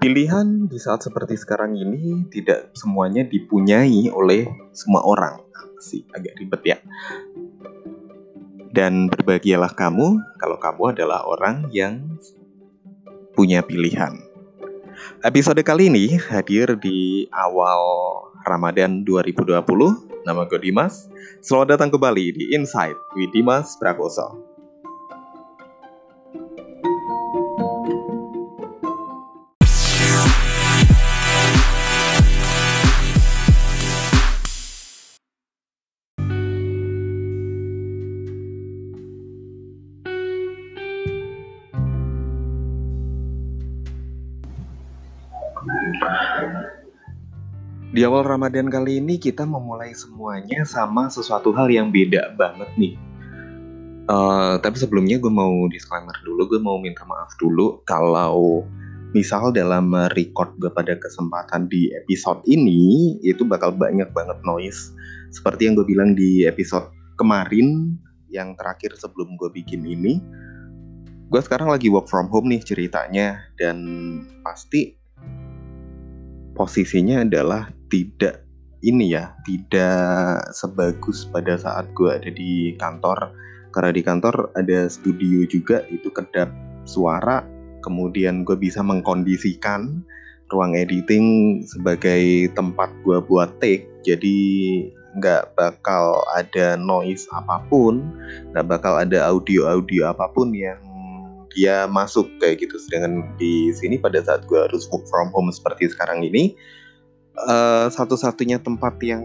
Pilihan di saat seperti sekarang ini tidak semuanya dipunyai oleh semua orang. Sih, agak ribet ya. Dan berbahagialah kamu kalau kamu adalah orang yang punya pilihan. Episode kali ini hadir di awal Ramadan 2020. Nama gue Dimas. Selamat datang kembali di Insight with Dimas Prakoso. Di awal Ramadan kali ini kita memulai semuanya sama sesuatu hal yang beda banget nih. Uh, tapi sebelumnya gue mau disclaimer dulu, gue mau minta maaf dulu kalau misal dalam record gue pada kesempatan di episode ini itu bakal banyak banget noise. Seperti yang gue bilang di episode kemarin yang terakhir sebelum gue bikin ini, gue sekarang lagi work from home nih ceritanya dan pasti posisinya adalah tidak ini ya tidak sebagus pada saat gue ada di kantor. Karena di kantor ada studio juga itu kedap suara kemudian gue bisa mengkondisikan ruang editing sebagai tempat gue buat take. Jadi nggak bakal ada noise apa pun nggak bakal ada audio audio apa pun yang dia masuk kayak gitu. Sedangkan di sini pada saat gue harus work from home seperti sekarang ini uh, satu-satunya tempat yang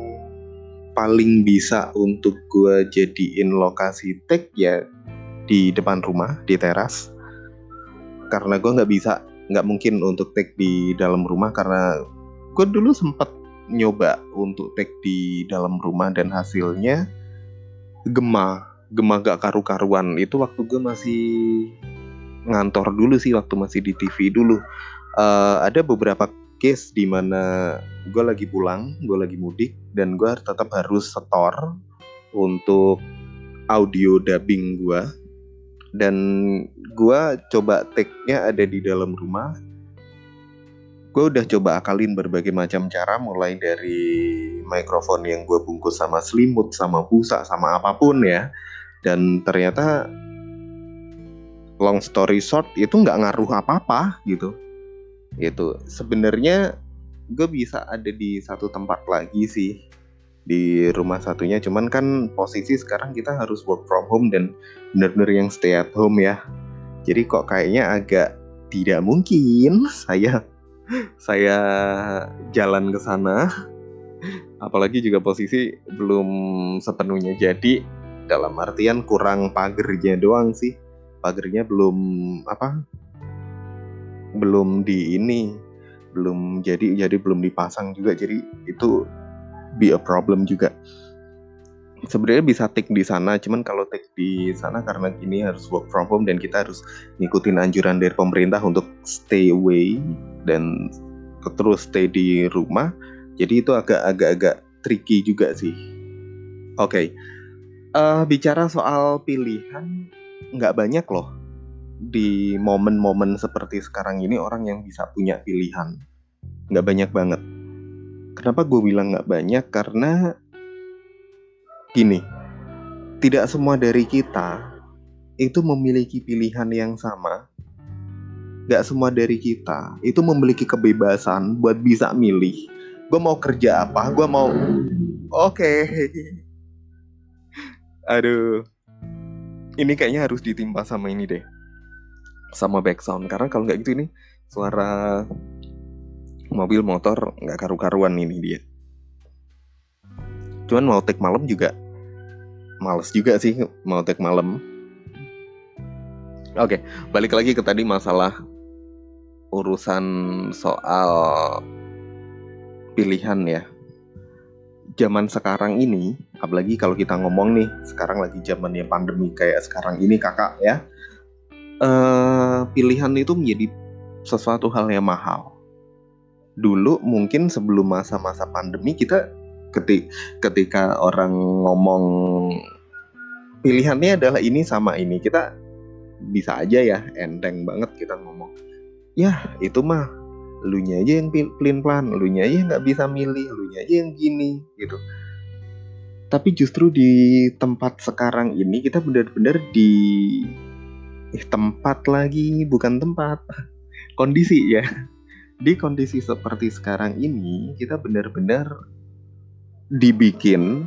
paling bisa untuk gue jadiin lokasi take ya di depan rumah di teras. Karena gue nggak bisa nggak mungkin untuk take di dalam rumah karena gue dulu sempet nyoba untuk take di dalam rumah dan hasilnya gemah gemah gak karu-karuan. Itu waktu gue masih ngantor dulu sih waktu masih di TV dulu. Uh, ada beberapa case di mana gue lagi pulang, gue lagi mudik, dan gue tetap harus setor untuk audio dubbing gue. Dan gue coba take-nya ada di dalam rumah. Gue udah coba akalin berbagai macam cara, mulai dari mikrofon yang gue bungkus sama selimut, sama busa, sama apa pun ya. Dan ternyata long story short itu nggak ngaruh apa-apa gitu. Itu sebenarnya gue bisa ada di satu tempat lagi sih di rumah satunya. Cuman kan posisi sekarang kita harus work from home dan bener-bener yang stay at home ya. Jadi kok kayaknya agak tidak mungkin saya saya jalan ke sana. Apalagi juga posisi belum sepenuhnya jadi dalam artian kurang pagernya doang sih pagernya belum apa belum di ini belum jadi jadi belum dipasang juga. Jadi itu be a problem juga. Sebenarnya bisa take di sana cuman kalau take di sana karena ini harus work from home dan kita harus ngikutin anjuran dari pemerintah untuk stay away dan terus stay di rumah. Jadi itu agak agak agak tricky juga sih. Oke okay. uh, eh, bicara soal pilihan nggak banyak loh di momen-momen seperti sekarang ini orang yang bisa punya pilihan. Nggak banyak banget. Kenapa gue bilang nggak banyak? Karena gini, tidak semua dari kita itu memiliki pilihan yang sama. Gak semua dari kita itu memiliki kebebasan buat bisa milih. Gue mau kerja apa? Gue mau... Oke. Okay. Aduh ini kayaknya harus ditimpa sama ini deh. Sama background karena kalau nggak gitu ini suara mobil motor nggak karu-karuan ini dia. Cuman mau take malam juga males juga sih mau take malam. Oke balik lagi ke tadi masalah urusan soal pilihan ya. Zaman sekarang ini, apalagi kalau kita ngomong nih, sekarang lagi zamannya pandemi kayak sekarang ini kakak ya, uh, pilihan itu menjadi sesuatu hal yang mahal. Dulu mungkin sebelum masa-masa pandemi kita ketika, ketika orang ngomong pilihannya adalah ini sama ini, kita bisa aja ya enteng banget kita ngomong, ya itu mah lu nya aja yang pelin plan lu nya aja nggak bisa milih lu nya aja yang gini gitu tapi justru di tempat sekarang ini kita benar-benar di eh, tempat lagi bukan tempat. Kondisi ya. Di kondisi seperti sekarang ini kita benar-benar dibikin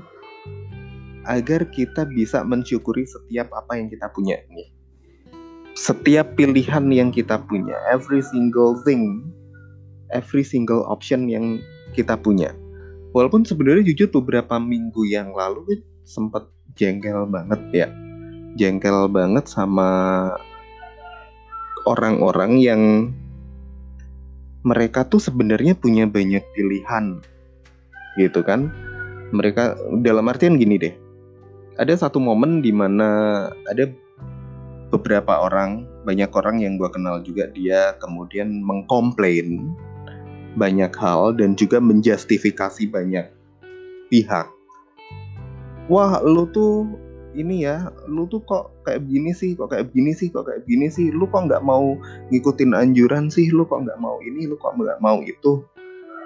agar kita bisa mensyukuri setiap apa yang kita punya nih. Setiap pilihan yang kita punya every single thing every single option yang kita punya. Walaupun sebenarnya jujur beberapa minggu yang lalu sempat jengkel banget ya. Jengkel banget sama orang-orang yang mereka tuh sebenarnya punya banyak pilihan gitu kan. Mereka dalam artian gini deh. Ada satu momen di mana ada beberapa orang, banyak orang yang gue kenal juga dia kemudian mengkomplain banyak hal dan juga menjustifikasi banyak pihak. Wah, lu tuh ini ya, lu tuh kok kayak begini sih, kok kayak begini sih, kok kayak begini sih, lu kok nggak mau ngikutin anjuran sih, lu kok nggak mau ini, lu kok nggak mau itu.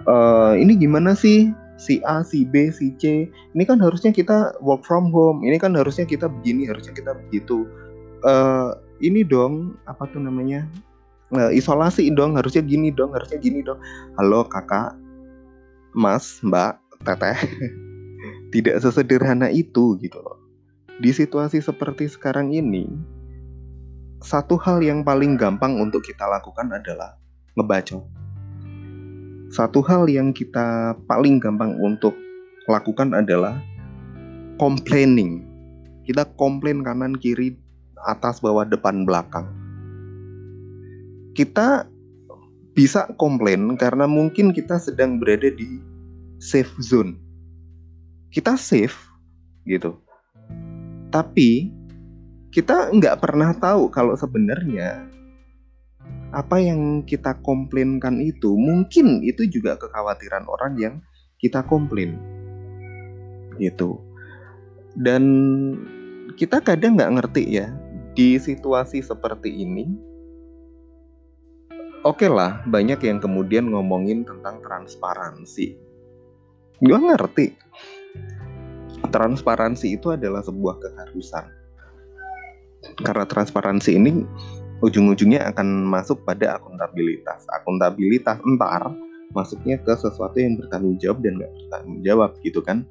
Uh, ini gimana sih si A, si B, si C? Ini kan harusnya kita work from home, ini kan harusnya kita begini, harusnya kita begitu. Uh, ini dong, apa tuh namanya? Uh, isolasi dong harusnya gini dong harusnya gini dong. Halo kakak mas mbak teteh. Tidak sesederhana itu gitu loh. Di situasi seperti sekarang ini satu hal yang paling gampang untuk kita lakukan adalah ngebaca satu hal yang kita paling gampang untuk lakukan adalah complaining. Kita komplain kanan kiri atas bawah depan belakang kita bisa komplain karena mungkin kita sedang berada di safe zone. Kita safe gitu. Tapi kita nggak pernah tahu kalau sebenarnya apa yang kita komplainkan itu mungkin itu juga kekhawatiran orang yang kita komplain gitu dan kita kadang nggak ngerti ya di situasi seperti ini oke okay lah banyak yang kemudian ngomongin tentang transparansi. Gue ngerti. Transparansi itu adalah sebuah keharusan. Karena transparansi ini ujung-ujungnya akan masuk pada akuntabilitas. Akuntabilitas entar masuknya ke sesuatu yang bertanggung jawab dan gak bertanggung jawab gitu kan?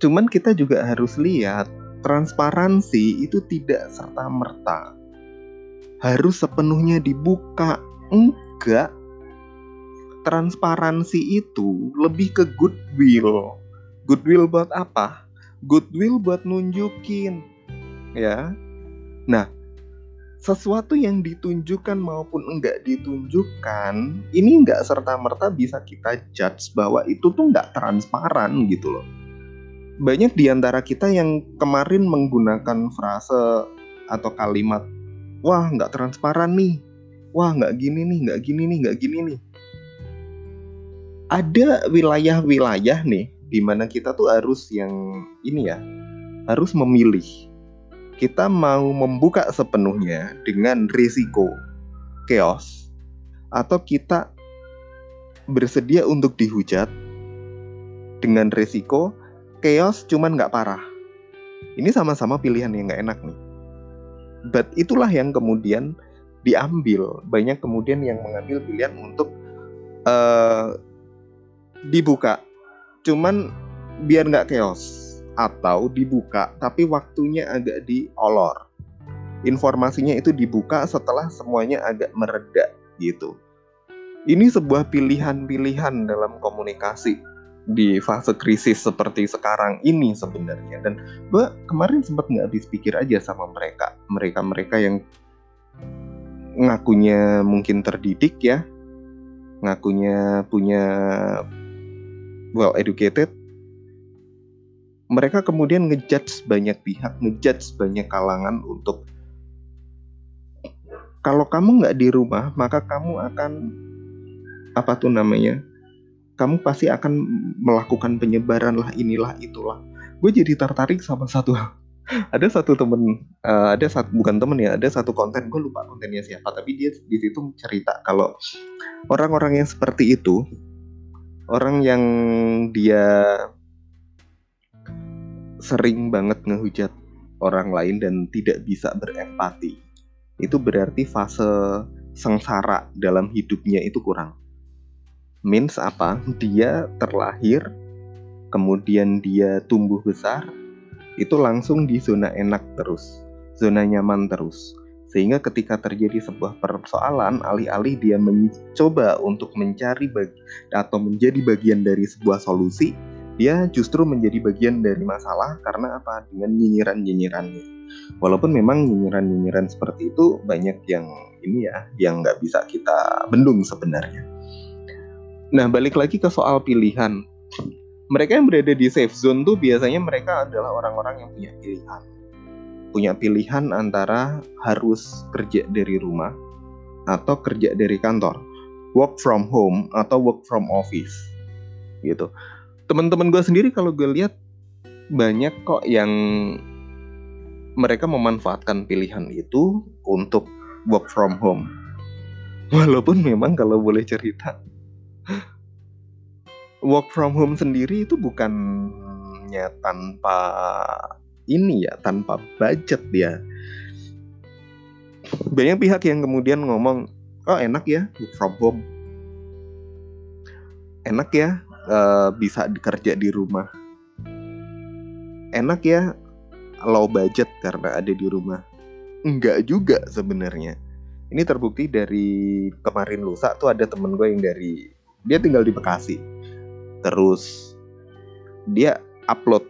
Cuman kita juga harus lihat transparansi itu tidak serta merta harus sepenuhnya dibuka. Enggak. Transparansi itu lebih ke goodwill. Goodwill buat apa? Goodwill buat nunjukin. Ya. Nah, sesuatu yang ditunjukkan maupun enggak ditunjukkan, ini enggak serta-merta bisa kita judge bahwa itu tuh enggak transparan gitu loh. Banyak di antara kita yang kemarin menggunakan frase atau kalimat wah nggak transparan nih. Wah nggak gini nih nggak gini nih nggak gini nih. Ada wilayah-wilayah nih di mana kita tuh harus yang ini ya harus memilih. Kita mau membuka sepenuhnya dengan risiko chaos atau kita bersedia untuk dihujat dengan risiko chaos cuman nggak parah. Ini sama-sama pilihan yang nggak enak nih but itulah yang kemudian diambil. Banyak kemudian yang mengambil pilihan untuk uh, dibuka. Cuman biar nggak chaos atau dibuka tapi waktunya agak diolor. Informasinya itu dibuka setelah semuanya agak mereda gitu. Ini sebuah pilihan-pilihan dalam komunikasi di fase krisis seperti sekarang ini sebenarnya. Dan gue kemarin sempat nggak habis pikir aja sama mereka. Mereka mereka yang ngakunya mungkin terdidik ya. Ngakunya punya well educated. Mereka kemudian ngejudge banyak pihak ngejudge banyak kalangan untuk kalau kamu nggak di rumah maka kamu akan apa tuh namanya kamu pasti akan melakukan penyebaran lah inilah itulah. Gue jadi tertarik sama satu ada satu temen uh, ada satu bukan temen ya ada satu konten gue lupa kontennya siapa tapi dia di situ cerita kalau orang-orang yang seperti itu orang yang dia sering banget ngehujat orang lain dan tidak bisa berempati itu berarti fase sengsara dalam hidupnya itu kurang means apa dia terlahir kemudian dia tumbuh besar itu langsung di zona enak terus, zona nyaman terus. Sehingga ketika terjadi sebuah persoalan, alih-alih dia mencoba untuk mencari bagi, atau menjadi bagian dari sebuah solusi, dia justru menjadi bagian dari masalah karena apa? Dengan nyinyiran-nyinyirannya. Walaupun memang nyinyiran-nyinyiran seperti itu banyak yang ini ya, yang nggak bisa kita bendung sebenarnya. Nah, balik lagi ke soal pilihan mereka yang berada di safe zone tuh biasanya mereka adalah orang-orang yang punya pilihan. Punya pilihan antara harus kerja dari rumah atau kerja dari kantor. Work from home atau work from office. Gitu. Teman-teman gue sendiri kalau gue lihat banyak kok yang mereka memanfaatkan pilihan itu untuk work from home. Walaupun memang kalau boleh cerita work from home sendiri itu bukannya tanpa ini ya, tanpa budget ya. Banyak pihak yang kemudian ngomong, oh enak ya work from home, enak ya uh, bisa kerja di rumah, enak ya low budget karena ada di rumah. Enggak juga sebenarnya. Ini terbukti dari kemarin lusa tuh ada temen gue yang dari dia tinggal di Bekasi terus dia upload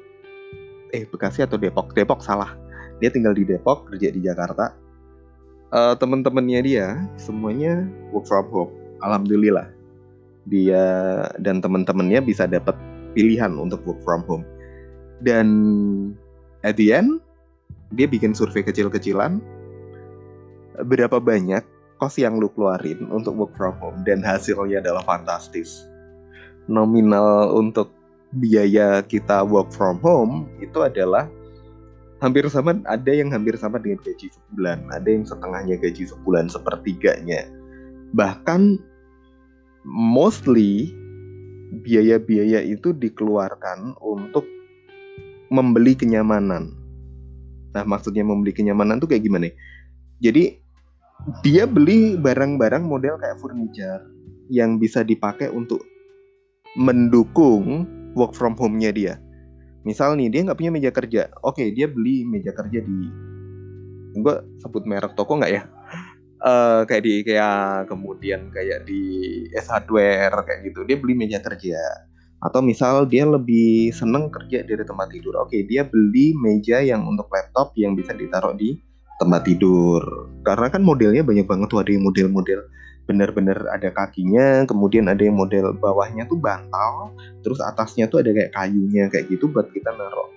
eh Bekasi atau Depok? Depok salah. Dia tinggal di Depok kerja di Jakarta. Uh, teman-temannya dia semuanya work from home. Alhamdulillah. Dia dan teman-temannya bisa dapat pilihan untuk work from home. Dan at the end dia bikin survei kecil-kecilan. Berapa banyak kos yang lu keluarin untuk work from home dan hasilnya adalah fantastis nominal untuk biaya kita work from home itu adalah hampir sama ada yang hampir sama dengan gaji sebulan ada yang setengahnya gaji sebulan sepertiganya. Bahkan mostly biaya-biaya itu dikeluarkan untuk membeli kenyamanan. Nah maksudnya membeli kenyamanan tuh kayak gimana? Jadi dia beli barang-barang model kayak furniture yang bisa dipakai untuk mendukung work from home-nya dia. Misal nih dia nggak punya meja kerja, oke dia beli meja kerja di, gue sebut merek toko nggak ya? Uh, kayak di kayak kemudian kayak di S Hardware kayak gitu, dia beli meja kerja. Atau misal dia lebih seneng kerja dari tempat tidur, oke dia beli meja yang untuk laptop yang bisa ditaruh di tempat tidur. Karena kan modelnya banyak banget tuh ada model-model benar-benar ada kakinya, kemudian ada yang model bawahnya tuh bantal, terus atasnya tuh ada kayak kayunya kayak gitu buat kita naruh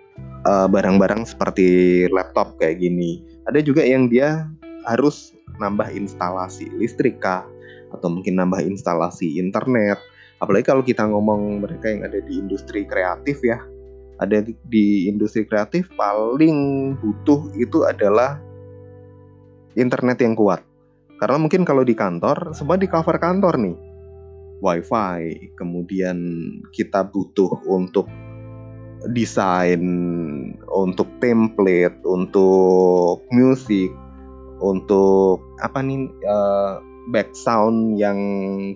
uh, barang-barang seperti laptop kayak gini. Ada juga yang dia harus nambah instalasi listrik kah atau mungkin nambah instalasi internet. Apalagi kalau kita ngomong mereka yang ada di industri kreatif ya. Ada di industri kreatif paling butuh itu adalah internet yang kuat karena mungkin kalau di kantor, semua di cover kantor nih. Wifi, kemudian kita butuh untuk desain, untuk template, untuk musik, untuk apa nih uh, back sound yang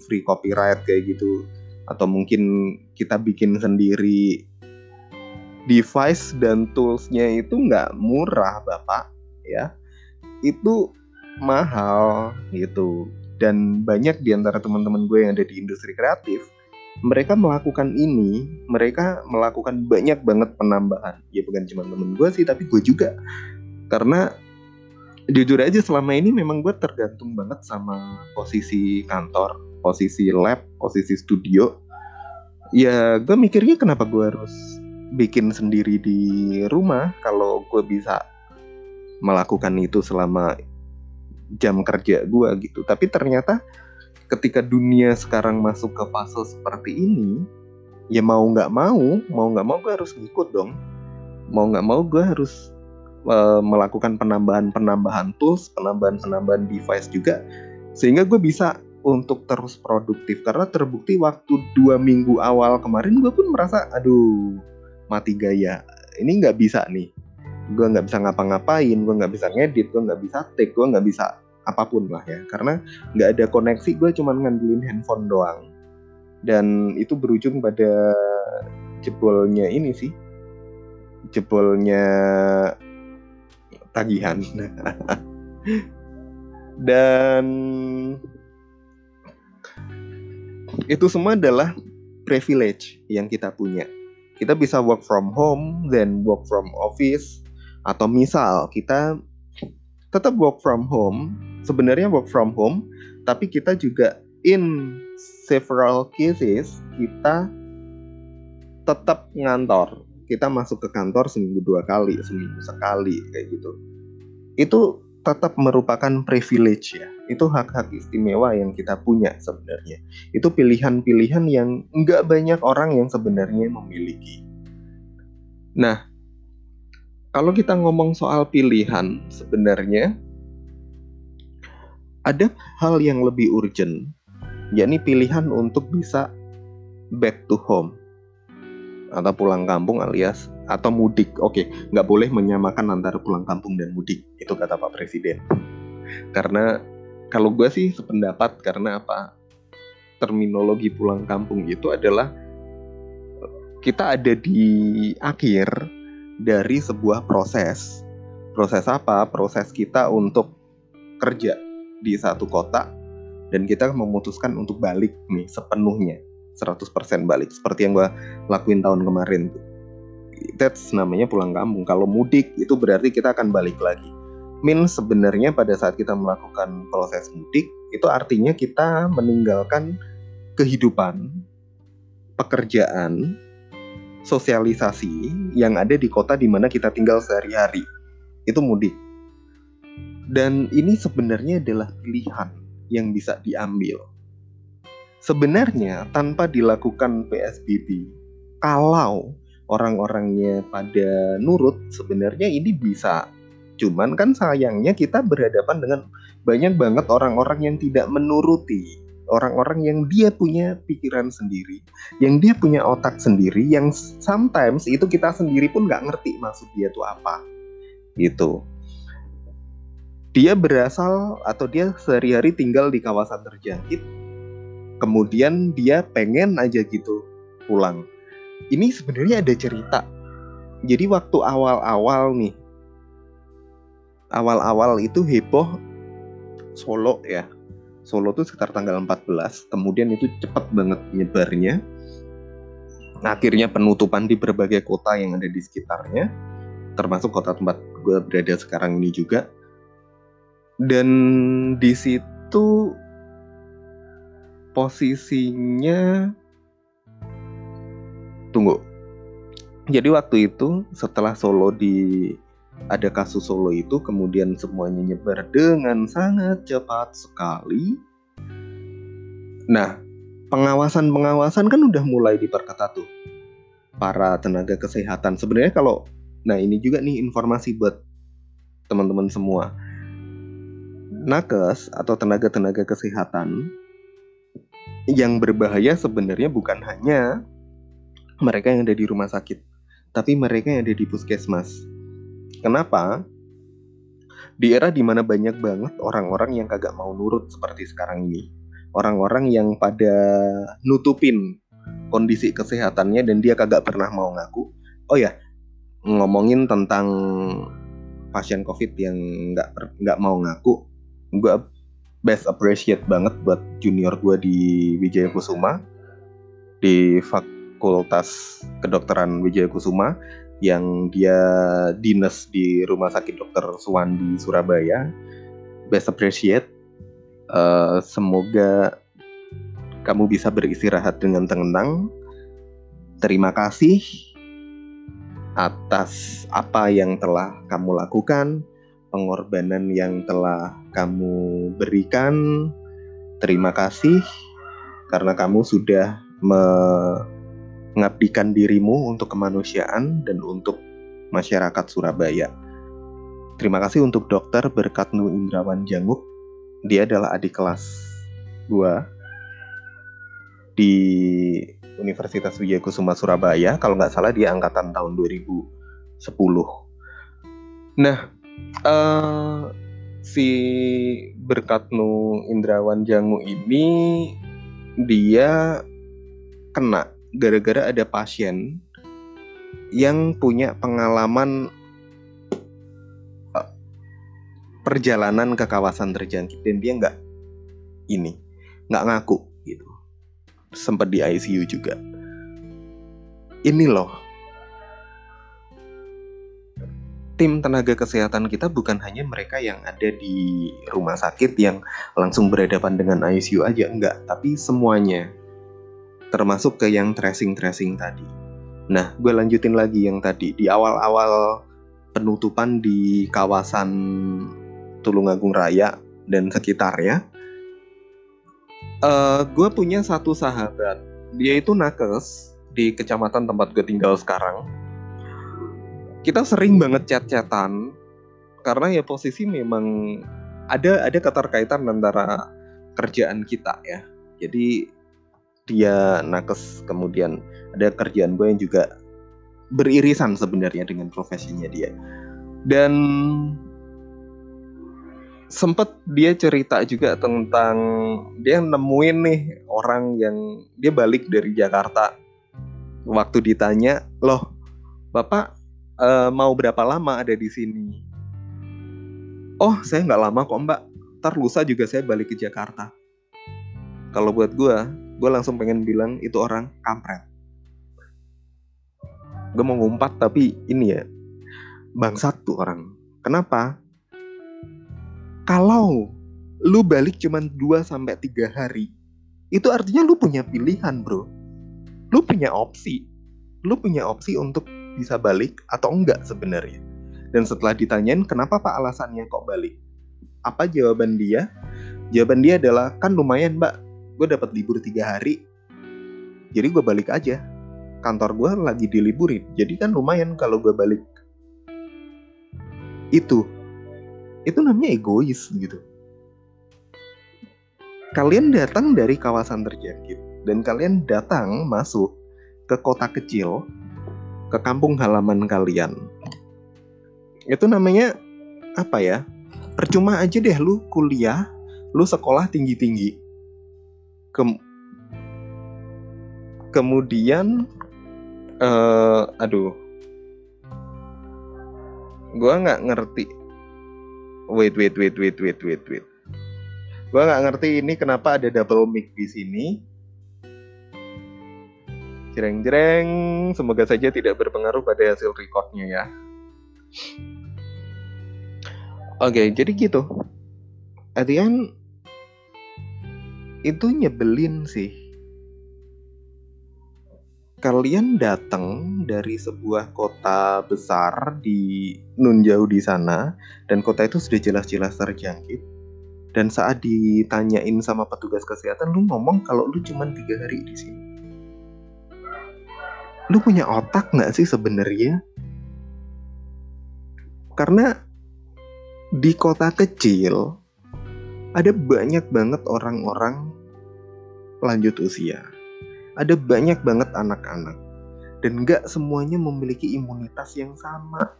free copyright kayak gitu, atau mungkin kita bikin sendiri device dan toolsnya itu nggak murah bapak ya itu mahal gitu. Dan banyak di antara teman-teman gue yang ada di industri kreatif mereka melakukan ini mereka melakukan banyak banget penambahan. Ya bukan cuma temen gue sih tapi gue juga. Karena jujur aja selama ini memang gue tergantung banget sama posisi kantor posisi lab posisi studio. Ya gue mikirnya kenapa gue harus bikin sendiri di rumah kalau gue bisa melakukan itu selama jam kerja gue gitu. Tapi ternyata ketika dunia sekarang masuk ke fase seperti ini ya mau nggak mau mau nggak mau gue harus ngikut dong. Mau nggak mau gue harus uh, melakukan penambahan-penambahan tools, penambahan-penambahan device juga, sehingga gue bisa untuk terus produktif. Karena terbukti waktu dua minggu awal kemarin gue pun merasa aduh mati gaya. Ini nggak bisa nih gue nggak bisa ngapa-ngapain gue nggak bisa ngedit gue nggak bisa take gue nggak bisa apa pun lah ya. Karena nggak ada koneksi gue cuma ngandelin handphone doang. Dan itu berujung pada jebolnya ini sih. Jebolnya tagihan. Dan itu semua adalah privilege yang kita punya. Kita bisa work from home, then work from office, atau misal kita tetap work from home, sebenarnya work from home, tapi kita juga in several cases kita tetap ngantor. Kita masuk ke kantor seminggu dua kali, seminggu sekali kayak gitu. Itu tetap merupakan privilege ya. Itu hak-hak istimewa yang kita punya sebenarnya. Itu pilihan-pilihan yang nggak banyak orang yang sebenarnya memiliki. Nah, kalau kita ngomong soal pilihan, sebenarnya ada hal yang lebih urgent, yakni pilihan untuk bisa back to home atau pulang kampung alias atau mudik. Oke, nggak boleh menyamakan antara pulang kampung dan mudik. Itu kata Pak Presiden. Karena kalau gue sih sependapat karena apa? Terminologi pulang kampung itu adalah kita ada di akhir dari sebuah proses. Proses apa? Proses kita untuk kerja di satu kota dan kita memutuskan untuk balik nih sepenuhnya 100% balik seperti yang gue lakuin tahun kemarin tuh that's namanya pulang kampung kalau mudik itu berarti kita akan balik lagi min sebenarnya pada saat kita melakukan proses mudik itu artinya kita meninggalkan kehidupan pekerjaan sosialisasi yang ada di kota di mana kita tinggal sehari-hari itu mudik dan ini sebenarnya adalah pilihan yang bisa diambil sebenarnya tanpa dilakukan PSBB, kalau orang-orangnya pada nurut, sebenarnya ini bisa. Cuman kan sayangnya kita berhadapan dengan banyak banget orang-orang yang tidak menuruti. Orang-orang yang dia punya pikiran sendiri, yang dia punya otak sendiri, yang sometimes itu kita sendiri pun nggak ngerti maksud dia itu apa. Gitu. Dia berasal atau dia sehari-hari tinggal di kawasan terjangkit, kemudian dia pengen aja gitu pulang ini sebenarnya ada cerita jadi waktu awal-awal nih awal-awal itu heboh Solo ya Solo tuh sekitar tanggal 14 kemudian itu cepat banget nyebarnya akhirnya penutupan di berbagai kota yang ada di sekitarnya termasuk kota tempat gue berada sekarang ini juga dan di situ posisinya tunggu. Jadi waktu itu setelah Solo di ada kasus Solo itu kemudian semuanya nyebar dengan sangat cepat sekali. Nah, pengawasan-pengawasan kan udah mulai diperketat tuh. Para tenaga kesehatan sebenarnya kalau nah ini juga nih informasi buat teman-teman semua. Nakes atau tenaga-tenaga kesehatan yang berbahaya sebenarnya bukan hanya mereka yang ada di rumah sakit, tapi mereka yang ada di puskesmas. Kenapa? Di era di mana banyak banget orang-orang yang kagak mau nurut seperti sekarang ini. Orang-orang yang pada nutupin kondisi kesehatannya dan dia kagak pernah mau ngaku. Oh ya, ngomongin tentang pasien COVID yang nggak nggak mau ngaku, gue best appreciate banget buat junior gue di Wijaya Kusuma di Fakultas Kedokteran Wijaya Kusuma yang dia dinas di Rumah Sakit Dokter Suwandi Surabaya. Best appreciate. Uh, semoga kamu bisa beristirahat dengan tenang. Terima kasih atas apa yang telah kamu lakukan pengorbanan yang telah kamu berikan. Terima kasih karena kamu sudah mengabdikan dirimu untuk kemanusiaan dan untuk masyarakat Surabaya. terima kasih untuk dokter Berkatnu Indrawan Janguk. Dia adalah adik kelas gua di Universitas Wijayakusuma Surabaya. Kalau nggak salah dia angkatan tahun 2010. Nah, uh, si Berkatnu Indrawan Jangu ini dia kena gara-gara ada pasien yang punya pengalaman uh, perjalanan ke kawasan terjangkit dan dia nggak ini nggak ngaku gitu. Sempat di ICU juga. Ini loh. Tim tenaga kesehatan kita bukan hanya mereka yang ada di rumah sakit yang langsung berhadapan dengan ICU aja enggak tapi semuanya termasuk ke yang tracing-tracing tadi. Nah gue lanjutin lagi yang tadi. Di awal-awal penutupan di kawasan Tulungagung Raya dan sekitarnya uh, gue punya satu sahabat. Dia itu nakes di kecamatan tempat gue tinggal sekarang. Kita sering banget chat-chatan karena ya posisi memang ada ada keterkaitan antara kerjaan kita ya. Jadi dia nakes kemudian ada kerjaan gue yang juga beririsan sebenarnya dengan profesinya dia. Dan sempet dia cerita juga tentang dia nemuin nih orang yang dia balik dari Jakarta. Waktu ditanya, loh, bapak uh, mau berapa lama ada di sini? Oh, saya nggak lama kok mbak. Ntar lusa juga saya balik ke Jakarta. Kalau buat gue, gue langsung pengen bilang itu orang kampret. Gue mau ngumpat tapi ini ya, bangsat tuh orang. Kenapa? Kalau lu balik cuma 2 sampai 3 hari, itu artinya lu punya pilihan, Bro. Lu punya opsi. Lu punya opsi untuk bisa balik atau enggak sebenarnya. Dan setelah ditanyain kenapa Pak alasannya kok balik? Apa jawaban dia? Jawaban dia adalah kan lumayan Mbak, gue dapat libur tiga hari, jadi gue balik aja. Kantor gue lagi diliburin, jadi kan lumayan kalau gue balik. Itu, itu namanya egois gitu. Kalian datang dari kawasan terjangkit dan kalian datang masuk ke kota kecil ke kampung halaman kalian. Itu namanya apa ya? Percuma aja deh lu kuliah, lu sekolah tinggi-tinggi. Kem kemudian uh, aduh. Gua nggak ngerti. Wait, wait, wait, wait, wait, wait, wait. Gua nggak ngerti ini kenapa ada double mic di sini Jreng-jreng, semoga saja tidak berpengaruh pada hasil recordnya ya. Oke, jadi gitu. At itu nyebelin sih. Kalian datang dari sebuah kota besar di nun jauh di sana, dan kota itu sudah jelas-jelas terjangkit. Dan saat ditanyain sama petugas kesehatan, lu ngomong kalau lu cuma tiga hari di sini lu punya otak nggak sih sebenarnya? Karena di kota kecil ada banyak banget orang-orang lanjut usia. Ada banyak banget anak-anak. Dan nggak semuanya memiliki imunitas yang sama.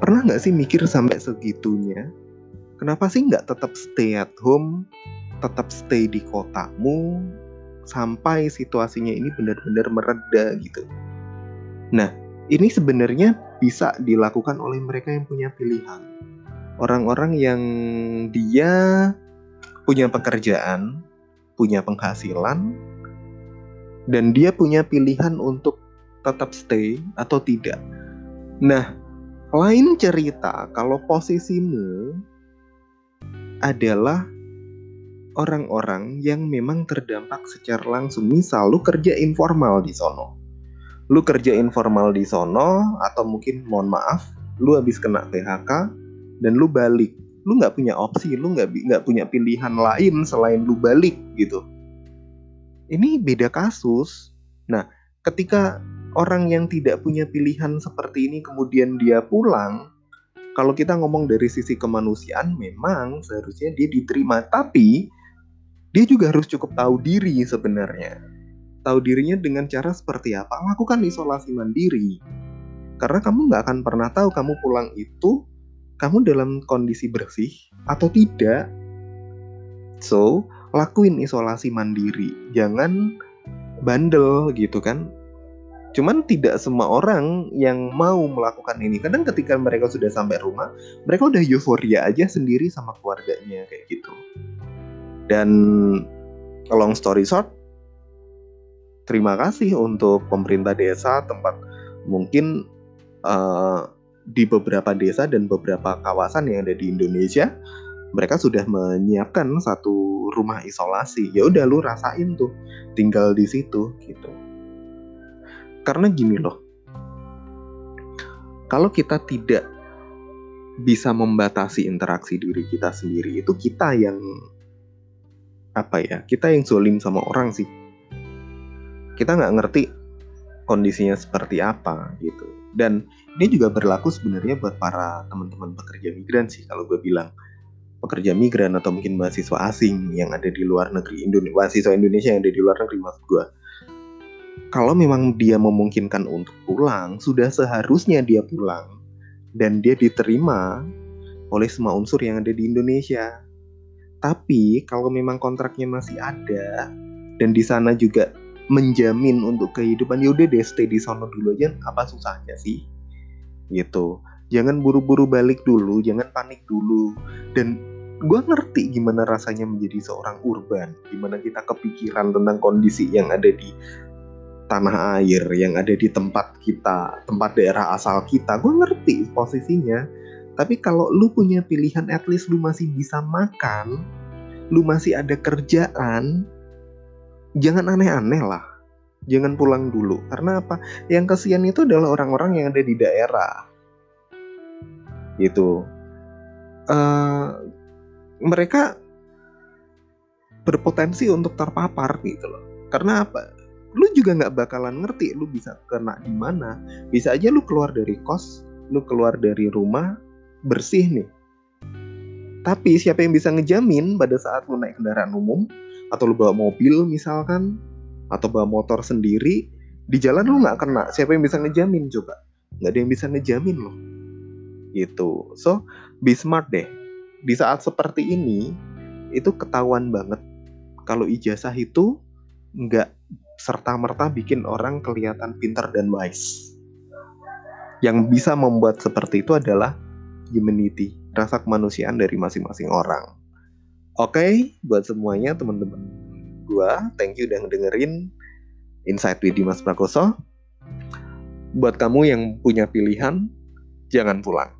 Pernah nggak sih mikir sampai segitunya? Kenapa sih nggak tetap stay at home, tetap stay di kotamu, sampai situasinya ini benar-benar mereda gitu. Nah, ini sebenarnya bisa dilakukan oleh mereka yang punya pilihan. Orang-orang yang dia punya pekerjaan, punya penghasilan, dan dia punya pilihan untuk tetap stay atau tidak. Nah, lain cerita kalau posisimu adalah orang-orang yang memang terdampak secara langsung. Misal lu kerja informal di sono. Lu kerja informal di sono atau mungkin mohon maaf, lu habis kena PHK dan lu balik. Lu nggak punya opsi, lu nggak nggak punya pilihan lain selain lu balik gitu. Ini beda kasus. Nah, ketika orang yang tidak punya pilihan seperti ini kemudian dia pulang, kalau kita ngomong dari sisi kemanusiaan memang seharusnya dia diterima tapi dia juga harus cukup tahu diri sebenarnya tahu dirinya dengan cara seperti apa lakukan isolasi mandiri karena kamu nggak akan pernah tahu kamu pulang itu kamu dalam kondisi bersih atau tidak so lakuin isolasi mandiri jangan bandel gitu kan Cuman tidak semua orang yang mau melakukan ini. Kadang ketika mereka sudah sampai rumah, mereka udah euforia aja sendiri sama keluarganya kayak gitu. Dan long story short, terima kasih untuk pemerintah desa tempat mungkin uh, di beberapa desa dan beberapa kawasan yang ada di Indonesia mereka sudah menyiapkan satu rumah isolasi. Ya udah lu rasain tuh tinggal di situ gitu. Karena gini loh, kalau kita tidak bisa membatasi interaksi diri kita sendiri, itu kita yang apa ya? Kita yang zolim sama orang sih. Kita nggak ngerti kondisinya seperti apa gitu. Dan ini juga berlaku sebenarnya buat para teman-teman pekerja migran sih kalau gue bilang pekerja migran atau mungkin mahasiswa asing yang ada di luar negeri Indonesia mahasiswa Indonesia yang ada di luar negeri maksud gue kalau memang dia memungkinkan untuk pulang, sudah seharusnya dia pulang dan dia diterima oleh semua unsur yang ada di Indonesia. Tapi kalau memang kontraknya masih ada dan di sana juga menjamin untuk kehidupan, yaudah deh stay di sana dulu aja. Apa susahnya sih? Gitu. Jangan buru-buru balik dulu, jangan panik dulu. Dan gue ngerti gimana rasanya menjadi seorang urban, gimana kita kepikiran tentang kondisi yang ada di tanah air yang ada di tempat kita, tempat daerah asal kita, gue ngerti posisinya. Tapi kalau lu punya pilihan, at least lu masih bisa makan, lu masih ada kerjaan, jangan aneh-aneh lah. Jangan pulang dulu. Karena apa? Yang kasihan itu adalah orang-orang yang ada di daerah. Gitu. Uh, mereka berpotensi untuk terpapar gitu loh. Karena apa? lu juga nggak bakalan ngerti lu bisa kena di mana bisa aja lu keluar dari kos lu keluar dari rumah bersih nih tapi siapa yang bisa ngejamin pada saat lu naik kendaraan umum atau lu bawa mobil misalkan atau bawa motor sendiri di jalan lu nggak kena. Siapa yang bisa ngejamin coba? Nggak ada yang bisa ngejamin loh. Gitu. So be smart deh. Di saat seperti ini itu ketahuan banget. Kalau ijazah itu nggak serta-merta bikin orang kelihatan pintar dan wise. Yang bisa membuat seperti itu adalah humanity, rasa kemanusiaan dari masing-masing orang. Oke, okay, buat semuanya teman-teman gua, thank you udah dengerin Insight with Dimas Prakoso. Buat kamu yang punya pilihan, jangan pulang.